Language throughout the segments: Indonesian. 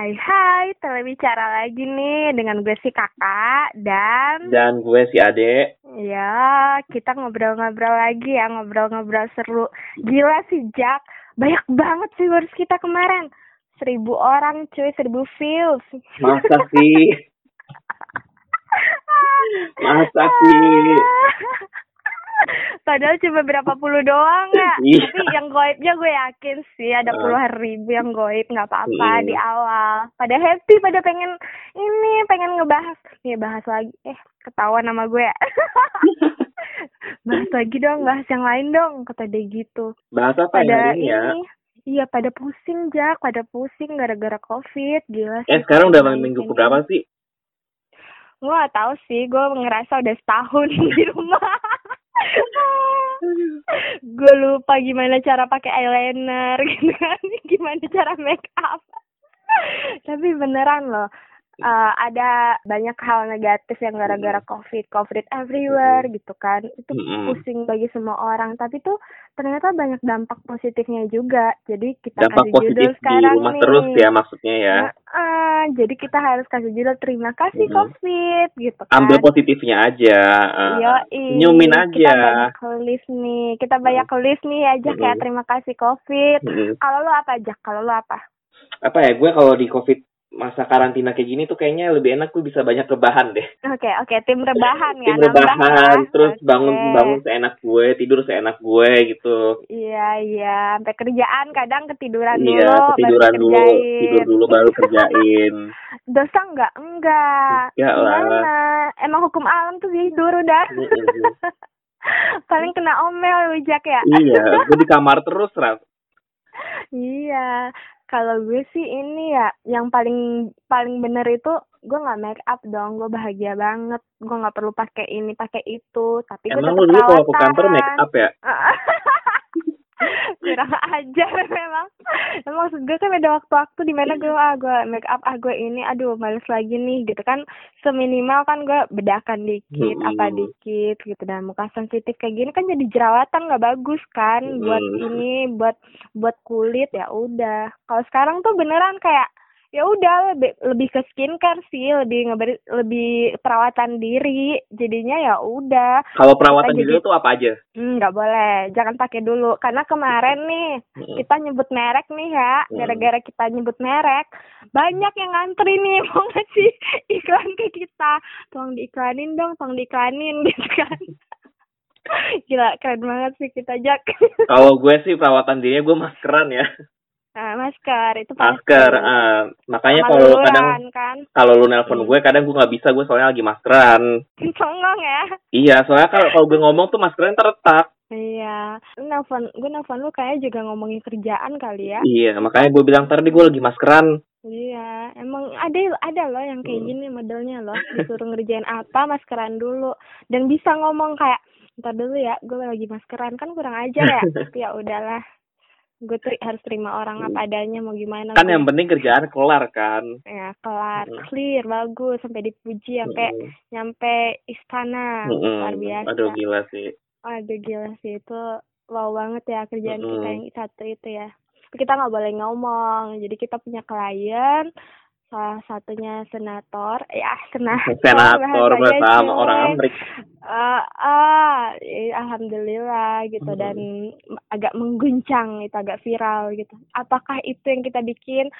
Hai hai, telebicara lagi nih dengan gue si kakak dan Dan gue si Ade. ya kita ngobrol-ngobrol lagi ya ngobrol-ngobrol seru. Gila sih Jack, banyak banget viewers kita kemarin. Seribu orang cuy, seribu views. Masa sih? Masa sih? Padahal cuma berapa puluh doang ya. Iya. Tapi yang goibnya gue yakin sih ada puluhan ribu yang goib nggak apa-apa Hmm. di awal. Pada happy, pada pengen ini, pengen ngebahas. Nih bahas lagi. Eh, ketahuan nama gue ya. bahas lagi dong, bahas yang lain dong, kata dia gitu. Bahas apa Pada ini ya? Iya, pada pusing, Jak. Pada pusing gara-gara COVID. Gila sih. Eh sekarang udah minggu berapa sih? Gue gak tahu sih, gue ngerasa udah setahun di rumah. gue lupa gimana cara pakai eyeliner gitu kan, gimana cara make up. Tapi beneran loh, eh, ada banyak hal negatif yang gara-gara covid, covid everywhere gitu kan. Itu pusing bagi semua orang. Tapi tuh ternyata banyak dampak positifnya juga. Jadi kita Dampak kasih judul positif di sekarang rumah nih. terus ya maksudnya ya. Heeh, jadi kita harus kasih judul terima kasih Mhm. COVID gitu kan. Ambil positifnya aja. eh, Yoi, senyumin Kita aja. banyak list nih. Kita banyak list nih aja kayak Mhm. terima kasih COVID. Mm-mm. Kalau lo apa aja? Kalau lo apa? Apa ya? Gue kalau di covid masa karantina kayak gini tuh kayaknya lebih enak gue bisa banyak rebahan deh. Oke, oke, tim rebahan ya. Tim rebahan, ya. terus Oke. bangun bangun seenak gue, tidur seenak gue gitu. Iya, iya. Sampai kerjaan kadang ketiduran Iya, dulu, ketiduran baru dulu, kerjain. tidur dulu baru kerjain. Dosa enggak? Enggak. Enggak lah. Emang hukum alam tuh tidur udah. Mm-mm. Paling kena omel lu Jak ya. iya, gue di kamar terus, Raf. Iya, kalau gue sih ini ya, yang paling paling bener itu gue nggak make up dong, gue bahagia banget, gue nggak perlu pakai ini pakai itu, tapi gue Emang lu dulu kalau ke kantor make up ya? kurang ajar memang. Emang gue kan ada waktu-waktu di mana gue ah gue make up ah gue ini aduh males lagi nih gitu kan. Seminimal kan gue bedakan dikit Hmm. apa dikit gitu. Dan muka sensitif kayak gini kan jadi jerawatan nggak bagus kan. Buat Hmm. ini buat buat kulit ya udah. Kalau sekarang tuh beneran kayak ya udah lebih lebih ke skincare sih lebih ngeberi lebih perawatan diri jadinya ya udah Kalau perawatan diri jadi- tuh apa aja? Hmm, nggak boleh, jangan pakai dulu. Karena kemarin nih Mm-mm. kita nyebut merek nih ya, Hmm. gara-gara kita nyebut merek, banyak yang ngantri nih mau ngasih iklan ke kita. Tolong diiklanin dong, tolong diiklanin gitu kan. Gila, keren banget sih kita Jack. Kalau gue sih perawatan dirinya gue maskeran ya. Nah, masker itu pasti. Masker. eh, makanya kalau lu kadang kan. kalau lu nelpon Hmm. gue kadang gue nggak bisa gue soalnya lagi maskeran. Songong ya. Iya, soalnya kalau kalau gue ngomong tuh maskeran terletak. Iya. Lu nelfon, gue nelfon lu kayaknya juga ngomongin kerjaan kali ya. Iya, makanya gue bilang tadi gue lagi maskeran. Iya, emang ada ada loh yang kayak Hmm. gini modelnya loh, disuruh ngerjain apa maskeran dulu dan bisa ngomong kayak ntar dulu ya, gue lagi maskeran kan kurang ajar ya, ya udahlah, gue teri- harus terima orang apa adanya mau gimana Kan gue. yang penting kerjaan kelar kan. ya kelar, Hmm. clear, bagus sampai dipuji sampai Mm-mm. nyampe istana Mm-mm. luar biasa. Aduh gila sih. Aduh gila sih itu wow banget ya kerjaan kita Mm-mm. yang satu itu ya. Kita nggak boleh ngomong. Jadi kita punya klien, salah satunya senator, ya senator. Senator bersama orang Amrik. Ah, ah, eh, alhamdulillah gitu Mm-mm. dan agak mengguncang itu agak viral gitu. Apakah itu yang kita bikin?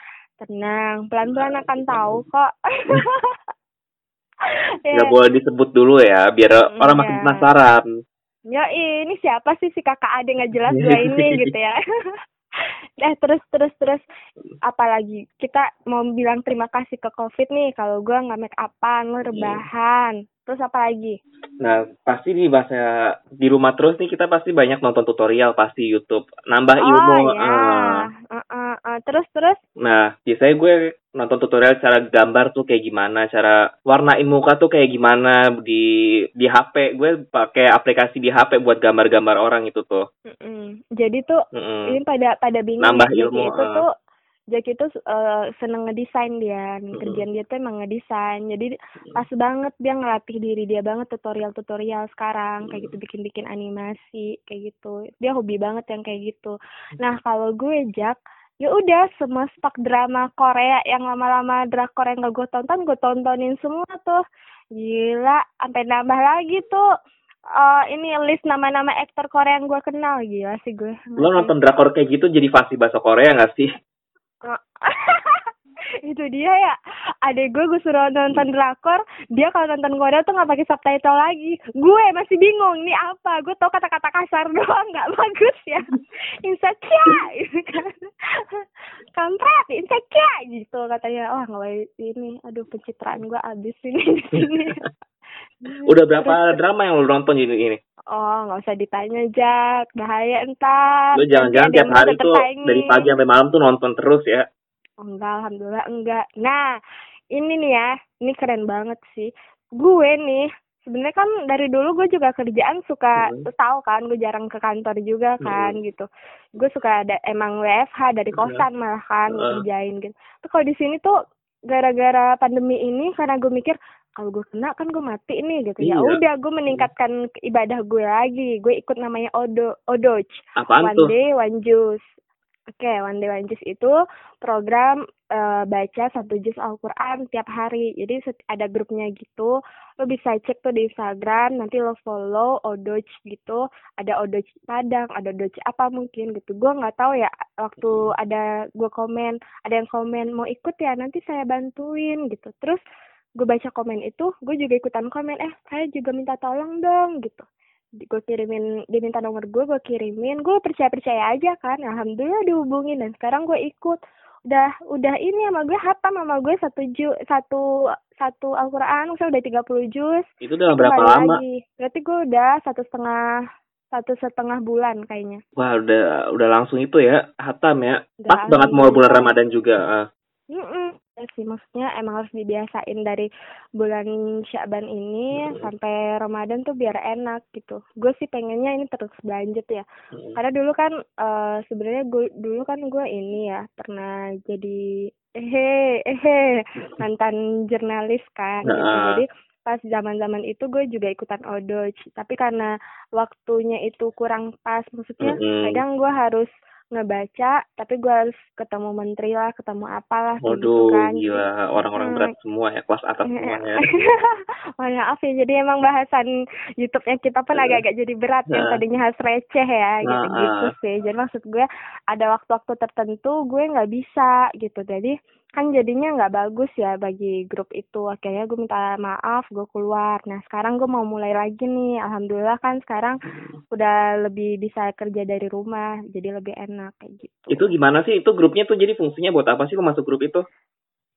Tenang, pelan-pelan akan tahu kok. Ya. Gak boleh disebut dulu ya, biar orang makin Iya. penasaran. Ya ini siapa sih si kakak ade nggak jelas gue ini gitu ya. Eh terus terus terus. Apalagi kita mau bilang terima kasih ke covid nih kalau gue nggak make upan lo rebahan. Terus apa lagi? Nah, pasti di bahasa di rumah terus nih kita pasti banyak nonton tutorial pasti YouTube, nambah ilmu. oh ya eh. Eh, eh, terus terus Nah, biasanya gue nonton tutorial cara gambar tuh kayak gimana, cara warnain muka tuh kayak gimana di di HP. Gue pakai aplikasi di HP buat gambar-gambar orang itu tuh. Mm-mm. jadi tuh Mm-mm. ini pada pada bingung Nambah ilmu, itu eh. tuh Jack itu eh, seneng ngedesain dia Mm-mm. kerjaan dia tuh emang ngedesain jadi pas banget dia ngelatih diri dia banget tutorial tutorial sekarang kayak gitu bikin bikin animasi kayak gitu dia hobi banget yang kayak gitu nah kalau gue Jack ya udah semua stok drama Korea yang lama-lama drakor yang gak gue tonton gue tontonin semua tuh. Gila sampai nambah lagi tuh uh, ini list nama-nama aktor Korea yang gue kenal. Gila sih gue lo nonton drakor kayak gitu jadi fasih bahasa Korea gak sih itu dia ya. Adek gue gue suruh nonton drakor dia kalau nonton Korea tuh nggak pakai subtitle lagi. Gue masih bingung ini apa? Gue tau kata-kata kasar doang nggak bagus ya. Insecure gitu kan kampret insecure gitu katanya. Wah nggak baik ini. Aduh pencitraan gue abis ini sini. Udah berapa drama yang lo nonton ini? Ini? Oh, nggak usah ditanya, Jack. Bahaya entar. Lu jangan-jangan tiap hari tuh dari pagi sampai malam tuh nonton terus ya. Enggak, alhamdulillah enggak. Nah, ini nih ya, ini keren banget sih. Gue nih, sebenarnya kan dari dulu gue juga kerjaan suka Hmm. tuh tahu kan, gue jarang ke kantor juga kan gitu. Gue suka ada emang WFH dari Iya. kosan malah kan Heeh. kerjain gitu. Tapi kalau di sini tuh gara-gara pandemi ini karena gue mikir kalau gue kena kan gue mati nih gitu. Ya Iya. udah gue meningkatkan ibadah gue lagi. Gue ikut namanya Odo Odoj. Apaan One tuh? Day One Juice. Oke, One Day One Juice itu program eh, baca satu juz Al-Quran tiap hari. Jadi ada grupnya gitu. Lo bisa cek tuh di Instagram, nanti lo follow Odoj gitu. Ada Odoj Padang, ada Odoj apa mungkin gitu. Gue nggak tahu ya waktu ada gue komen, ada yang komen mau ikut ya nanti saya bantuin gitu. Terus gue baca komen itu, gue juga ikutan komen, eh saya juga minta tolong dong gitu gue kirimin dia minta nomor gue gue kirimin gue percaya percaya aja kan alhamdulillah dihubungin dan sekarang gue ikut udah udah ini sama gue hatam sama gue satu ju satu satu Al-Quran saya udah 30 juz Itu udah berapa lama? lagi. berarti gue udah satu setengah satu setengah bulan kayaknya Wah, udah udah langsung itu ya, hatam ya. Udah Pas banget mau bulan Ramadan juga. ah. Mm-mm. Ya sih maksudnya emang harus dibiasain dari bulan Syaban ini Mm. sampai Ramadan tuh biar enak gitu. Gue sih pengennya ini terus berlanjut ya. Mm. Karena dulu kan eh sebenarnya gue dulu kan gue ini ya pernah jadi ehe ehe mantan jurnalis kan gitu. Nah. Jadi pas zaman-zaman itu gue juga ikutan odoj tapi karena waktunya itu kurang pas maksudnya Mm-mm. kadang gue harus ngebaca tapi gue harus ketemu menteri lah ketemu apalah gitu Waduh, kan gila orang-orang Hmm. berat semua ya, kelas atas semua ya. Mohon maaf ya, jadi emang bahasan YouTube-nya kita pun Iya. agak-agak jadi berat yang Nah. tadinya harus receh ya, Nah, gitu-gitu ah. sih. Jadi maksud gue ada waktu-waktu tertentu gue nggak bisa gitu. Jadi kan jadinya nggak bagus ya bagi grup itu. Akhirnya gue minta maaf, gue keluar. Nah sekarang gue mau mulai lagi nih. Alhamdulillah kan sekarang udah lebih bisa kerja dari rumah, jadi lebih enak kayak gitu. Itu gimana sih? Itu grupnya tuh jadi fungsinya buat apa sih lo masuk grup itu?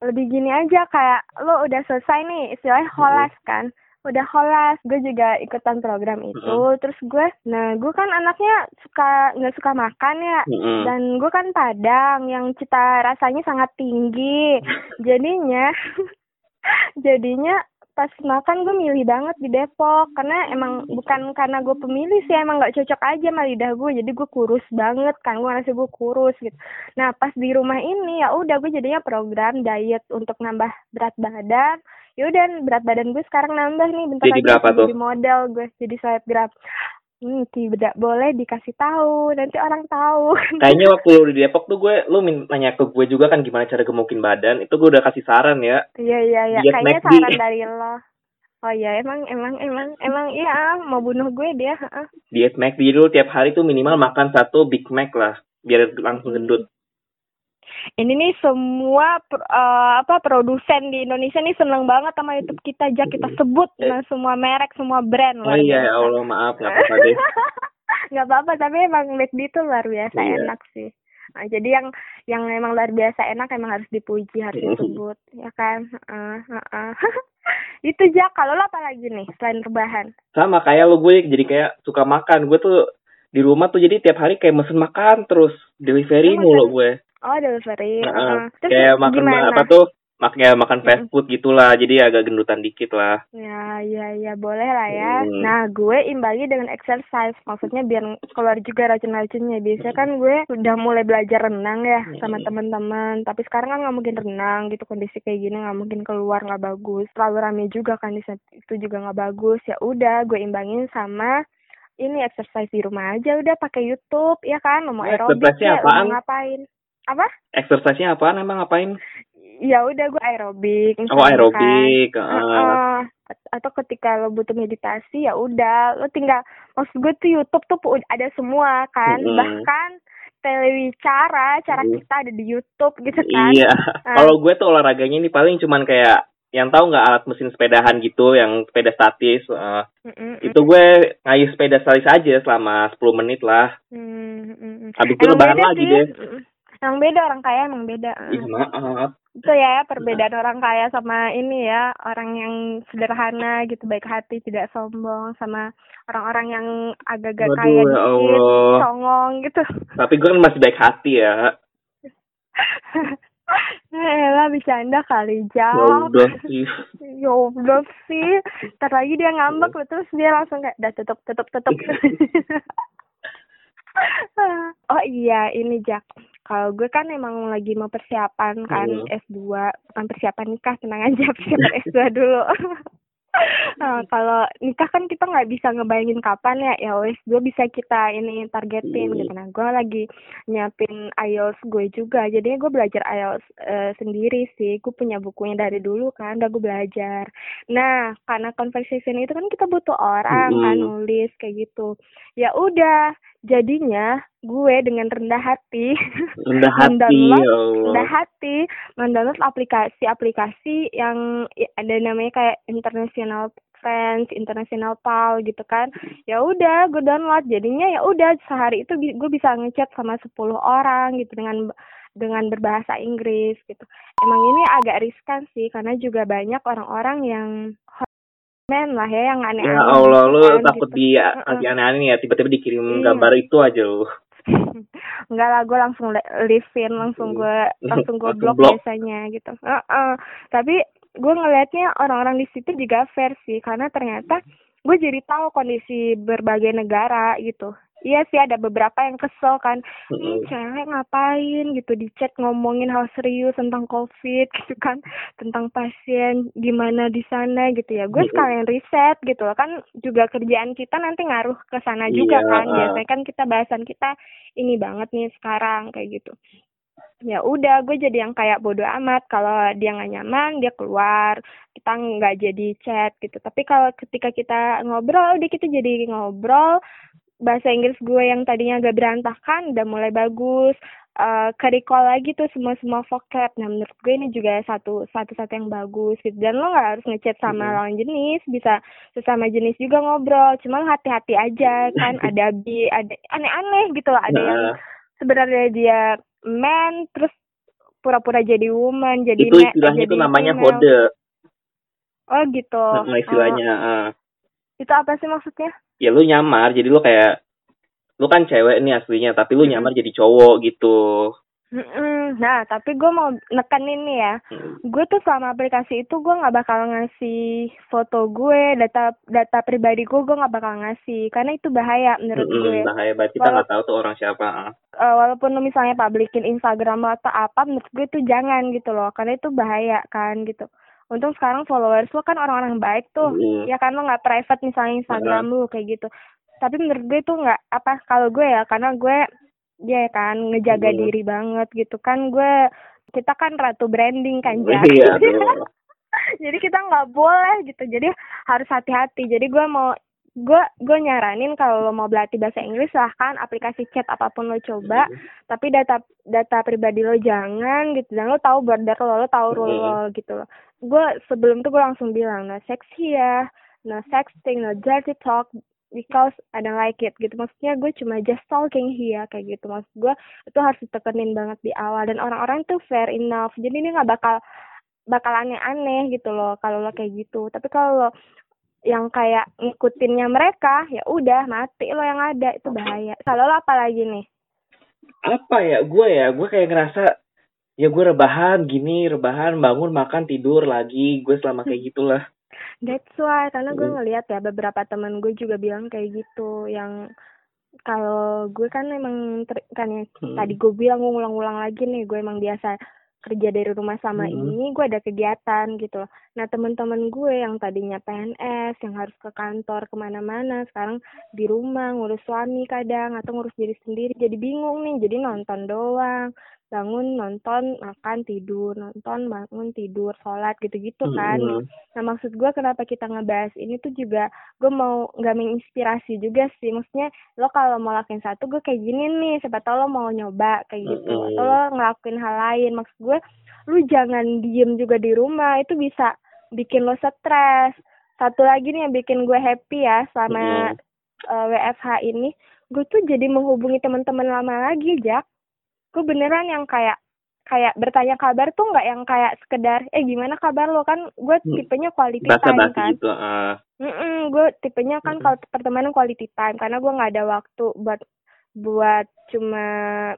lebih gini aja kayak lo udah selesai nih istilahnya holas kan udah holas gue juga ikutan program itu. Terus gue nah gue kan anaknya suka nggak suka makan ya. Mm-mm. dan gue kan padang yang cita rasanya sangat tinggi. Jadinya jadinya pas makan gue milih banget di Depok. Karena emang bukan karena gue pemilih sih emang nggak cocok aja sama lidah gue. Jadi gue kurus banget kan gue ngerasa gue kurus gitu. Nah pas di rumah ini ya udah gue jadinya program diet untuk nambah berat badan ya udah berat badan gue sekarang nambah nih bentar Jadi lagi berapa tuh? jadi model gue jadi selebgram hmm tidak boleh dikasih tahu nanti orang tahu Kayaknya waktu lu di Depok tuh gue, lu nanya ke gue juga kan gimana cara gemukin badan. Itu gue udah kasih saran ya. Iya iya iya, kayaknya McD. saran dari lo. Oh iya emang emang emang emang iya mau bunuh gue dia. heeh. Diet McD jadi lu tiap hari tuh minimal makan satu Big Mac lah. Biar langsung gendut. Ini nih semua eh, apa produsen di Indonesia nih seneng banget sama YouTube kita aja kita sebut nah, semua merek semua brand Oh iya, ya. Allah maaf, nggak apa-apa deh. nggak apa-apa tapi emang McD itu luar biasa Iya. enak sih. Nah, jadi yang yang emang luar biasa enak emang harus dipuji harus Mm-mm. disebut ya kan. Heeh, heeh. itu aja kalau lo apa lagi nih selain rebahan? Sama kayak lu gue jadi kayak suka makan. Gue tuh di rumah tuh jadi tiap hari kayak mesen makan terus delivery Lu mulu gue. Oh delivery. Heeh. heeh. Terus kayak makan gimana? apa tuh? Mak kayak makan fast food gitulah. Jadi agak gendutan dikit lah. Ya, ya, ya, boleh lah ya. Hmm. Nah, gue imbangi dengan exercise. Maksudnya biar keluar juga racun-racunnya. Biasanya kan gue udah mulai belajar renang ya sama teman-teman. Tapi sekarang kan nggak mungkin renang gitu kondisi kayak gini nggak mungkin keluar nggak bagus. Terlalu rame juga kan di itu juga nggak bagus. Ya udah, gue imbangin sama ini exercise di rumah aja udah pakai YouTube ya kan mau Ya, aerobik ya mau ngapain apa exercise-nya apaan emang ngapain ya udah gue aerobik oh aerobik kan. Heeh. atau ketika lo butuh meditasi ya udah lo tinggal maksud gue tuh YouTube tuh ada semua kan Mm-mm. bahkan telewicara cara Mm. kita ada di YouTube gitu kan iya Ah. kalau gue tuh olahraganya ini paling cuman kayak yang tahu nggak alat mesin sepedahan gitu yang sepeda statis eh, Mm-mm. itu gue ngayuh sepeda statis aja selama 10 menit lah Mm, mm, mm. habis itu lebaran lagi sih. deh Mm. Emang beda orang kaya emang beda. Ih, maaf Itu ya perbedaan orang kaya sama ini ya orang yang sederhana gitu baik hati tidak sombong sama orang-orang yang agak-agak Waduh, kaya ya dikit songong gitu. tapi gue kan masih baik hati ya Eh lah bercanda kali ya jauh. udah sih Ya udah sih. Ntar lagi dia ngambek loh, terus dia langsung kayak dah tutup tutup tutup. oh iya ini Jack. Kalau gue kan emang lagi mau persiapan kan Hmm. S2, bukan persiapan nikah, tenang aja persiapan S2 dulu. Nah, kalau nikah kan kita nggak bisa ngebayangin kapan ya, ya wes gue bisa kita ini targetin Hmm. gitu. Nah, gue lagi nyiapin IELTS gue juga, jadinya gue belajar IELTS eh, sendiri sih. Gue punya bukunya dari dulu kan, udah gue belajar. Nah, karena conversation itu kan kita butuh orang kan nulis kayak gitu. Ya udah, jadinya gue dengan rendah hati rendah hati Mendownload, ya Allah rendah hati mendownload aplikasi-aplikasi yang ya, ada namanya kayak international friends, international pal gitu kan. Ya udah, gue download. Jadinya ya udah sehari itu gue bisa ngechat sama 10 orang gitu dengan dengan berbahasa Inggris gitu. Emang ini agak riskan sih karena juga banyak orang-orang yang men lah ya yang aneh-aneh. ya Allah lu kan, takut gitu. dia lagi aneh-aneh ya tiba-tiba dikirim Iya. gambar itu aja lu Enggak lah, gue langsung leave-in, langsung gue langsung gue blok blok. biasanya gitu. Heeh. Tapi gue ngelihatnya orang-orang di situ juga fair sih, karena ternyata gue jadi tahu kondisi berbagai negara gitu. Iya sih ada beberapa yang kesel kan, ini cewek ngapain gitu di chat ngomongin hal serius tentang covid gitu kan, tentang pasien gimana di sana gitu ya. Gue sekalian riset gitu loh kan juga kerjaan kita nanti ngaruh ke sana juga Iya, kan. ah. Biasanya kan kita bahasan kita ini banget nih sekarang kayak gitu. Ya udah, gue jadi yang kayak bodoh amat. Kalau dia nggak nyaman, dia keluar. Kita nggak jadi chat gitu. Tapi kalau ketika kita ngobrol, udah kita jadi ngobrol. Bahasa Inggris gue yang tadinya agak berantakan, udah mulai bagus. Eh ke-recall lagi tuh semua semua vocab. Nah menurut gue ini juga satu satu satu yang bagus gitu. Dan lo nggak harus ngechat sama lawan jenis, bisa sesama jenis juga ngobrol. Cuma hati-hati aja kan. Ada bi, ada aneh-aneh gitu loh. Ada yang Nah, sebenarnya dia man terus pura-pura jadi woman jadi itu istilahnya itu namanya female. hode oh gitu. Nama istilahnya ah. Oh, itu apa sih maksudnya? Ya lu nyamar. Jadi lu kayak lu kan cewek nih aslinya tapi lu nyamar jadi cowok gitu Mm-mm. nah tapi gue mau nekenin nih ya. Mm. gue tuh selama aplikasi itu gue nggak bakal ngasih foto gue data data pribadi gue gue nggak bakal ngasih. Karena itu bahaya menurut Mm-mm, gue. bahaya. Banget kita nggak tahu tuh orang siapa. Ah. Eh, walaupun lu misalnya publikin Instagram lo atau apa menurut gue itu jangan gitu loh. Karena itu bahaya kan gitu. Untung sekarang followers lo kan orang-orang baik tuh. Mm. ya kan lo nggak private misalnya Instagram lu kayak gitu. Tapi menurut gue tuh nggak apa kalau gue ya karena gue ya kan ngejaga Hmm. diri banget gitu. Kan gue kita kan ratu branding kan iya tuh jadi kita nggak boleh gitu. Jadi harus hati-hati. Jadi gue mau gue gue nyaranin kalau lo mau berlatih bahasa Inggris silahkan aplikasi chat apa pun lo coba. Tapi data data pribadi lo jangan gitu. Dan lo tahu border lo lo tahu rule Mm. lo gitu loh. Gue sebelum tuh gue langsung bilang no sex here no sexting no dirty talk because I don't like it gitu. Maksudnya gue cuma just talking here kayak gitu. Maksud gue itu harus ditekenin banget di awal. Dan orang-orang tuh fair enough. Jadi ini nggak bakal bakal aneh-aneh gitu loh kalau lo kayak gitu. Tapi kalau lo yang kayak ngikutinnya mereka ya udah mati lo yang ada. Itu bahaya. Kalau lo apa lagi nih? Apa ya? Gue ya gue kayak ngerasa ya gue rebahan gini rebahan bangun makan tidur lagi. Gue selama kayak gitulah That's why karena gue ngeliat ya beberapa teman gue juga bilang kayak gitu yang kalau gue kan emang ter- kan ya Hmm. tadi gue bilang gue ngulang-ngulang lagi nih gue emang biasa kerja dari rumah sama Hmm. ini gue ada kegiatan gitu nah teman-teman gue yang tadinya PNS yang harus ke kantor ke mana-mana sekarang di rumah ngurus suami kadang atau ngurus diri sendiri jadi bingung nih jadi nonton doang bangun nonton makan tidur nonton bangun tidur sholat gitu-gitu kan. Mm-mm. nah maksud gue kenapa kita ngebahas ini tuh juga gue mau nggak menginspirasi juga sih. Maksudnya lo kalau mau lakuin satu gue kayak gini nih. Siapa tau lo mau nyoba kayak gitu. Mm-mm. atau lo ngelakuin hal lain. Maksud gue lu jangan diem juga di rumah. Itu bisa bikin lo stres. Satu lagi nih yang bikin gue happy ya selama eh, WFH ini. Gue tuh jadi menghubungi teman-teman lama lagi Jack gue beneran yang kayak kayak bertanya kabar tuh nggak yang kayak sekedar eh gimana kabar lo kan gue Hmm. tipenya quality Basa time kan gitu. Mm gue tipenya kan kalau pertemanan quality time karena gue nggak ada waktu buat buat cuma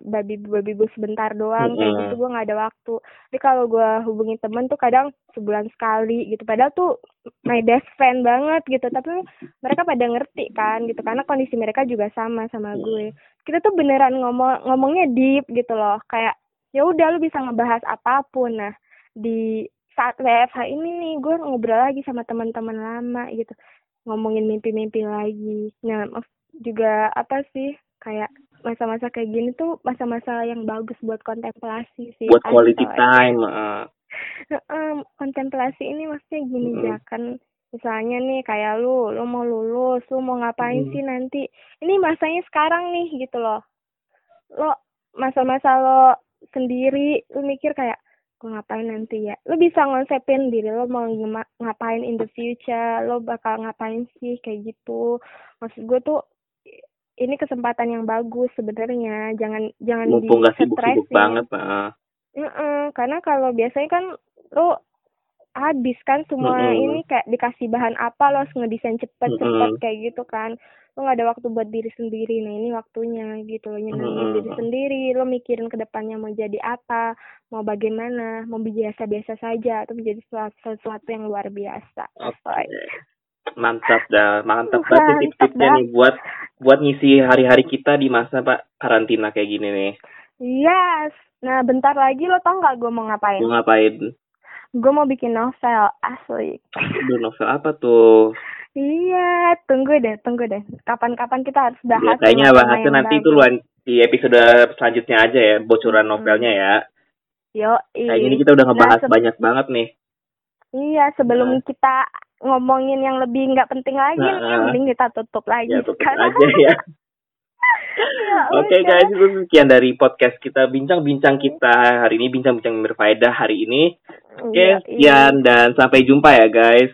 babi babi bu sebentar doang kayak Mm-mm. gitu gue nggak ada waktu. Tapi kalau gue hubungi temen tuh kadang sebulan sekali gitu. Padahal tuh my best friend banget gitu. Tapi mereka pada ngerti kan gitu karena kondisi mereka juga sama sama gue. Kita tuh beneran ngomong ngomongnya deep gitu loh. Kayak ya udah lu bisa ngebahas apa pun. Nah di saat WFH ini nih gue ngobrol lagi sama teman-teman lama gitu. Ngomongin mimpi-mimpi lagi. Nah juga apa sih kayak masa-masa kayak gini tuh masa-masa yang bagus buat kontemplasi sih Buat quality time. ah. Heeh, kontemplasi ini maksudnya gini Mm-mm. ya kan misalnya nih kayak lu lu mau lulus lu mau ngapain Mm. sih nanti ini masanya sekarang nih gitu loh lo masa-masa lo sendiri lu mikir kayak gue ngapain nanti ya lu bisa ngonsepin diri lo mau ngapain in the future lo bakal ngapain sih kayak gitu maksud gue tuh ini kesempatan yang bagus sebenarnya jangan jangan Mumpung gak di sibuk-sibuk stressin. banget. Mm-mm, karena kalau biasanya kan lo habis kan semua Mm-mm. ini kayak dikasih bahan apa lo harus ngedesain cepet-cepet Mm-mm. kayak gitu kan lo nggak ada waktu buat diri sendiri nah ini waktunya gitu lo nyenengin Mm-mm. diri sendiri lo mikirin ke depannya mau jadi apa mau bagaimana mau biasa-biasa saja atau menjadi sesuatu, sesuatu yang luar biasa Oke. Mantap dah, mantap banget tips-tipsnya nih buat buat ngisi hari-hari kita di masa pak karantina kayak gini nih. yes nah bentar lagi lo tau nggak gue mau ngapain Mau ngapain? gue mau bikin novel asli Aduh, novel apa tuh? Iya, tunggu deh, tunggu deh. Kapan-kapan kita harus bahas. Ya, kayaknya tema-tema bahasnya nanti itu luan di episode selanjutnya aja ya, bocoran novelnya ya. Yo, Kayak gini kita udah ngebahas Nah, banyak banget nih. Iya, sebelum Nah. kita ngomongin yang lebih nggak penting lagi, Nah, nih, mending kita tutup lagi Ya tutup sekarang. aja ya. Ya Oke udah. guys, itu sekian dari podcast kita bincang-bincang kita hari ini bincang-bincang berfaedah hari ini. Oke, Iya, iya. sekian dan sampai jumpa ya guys.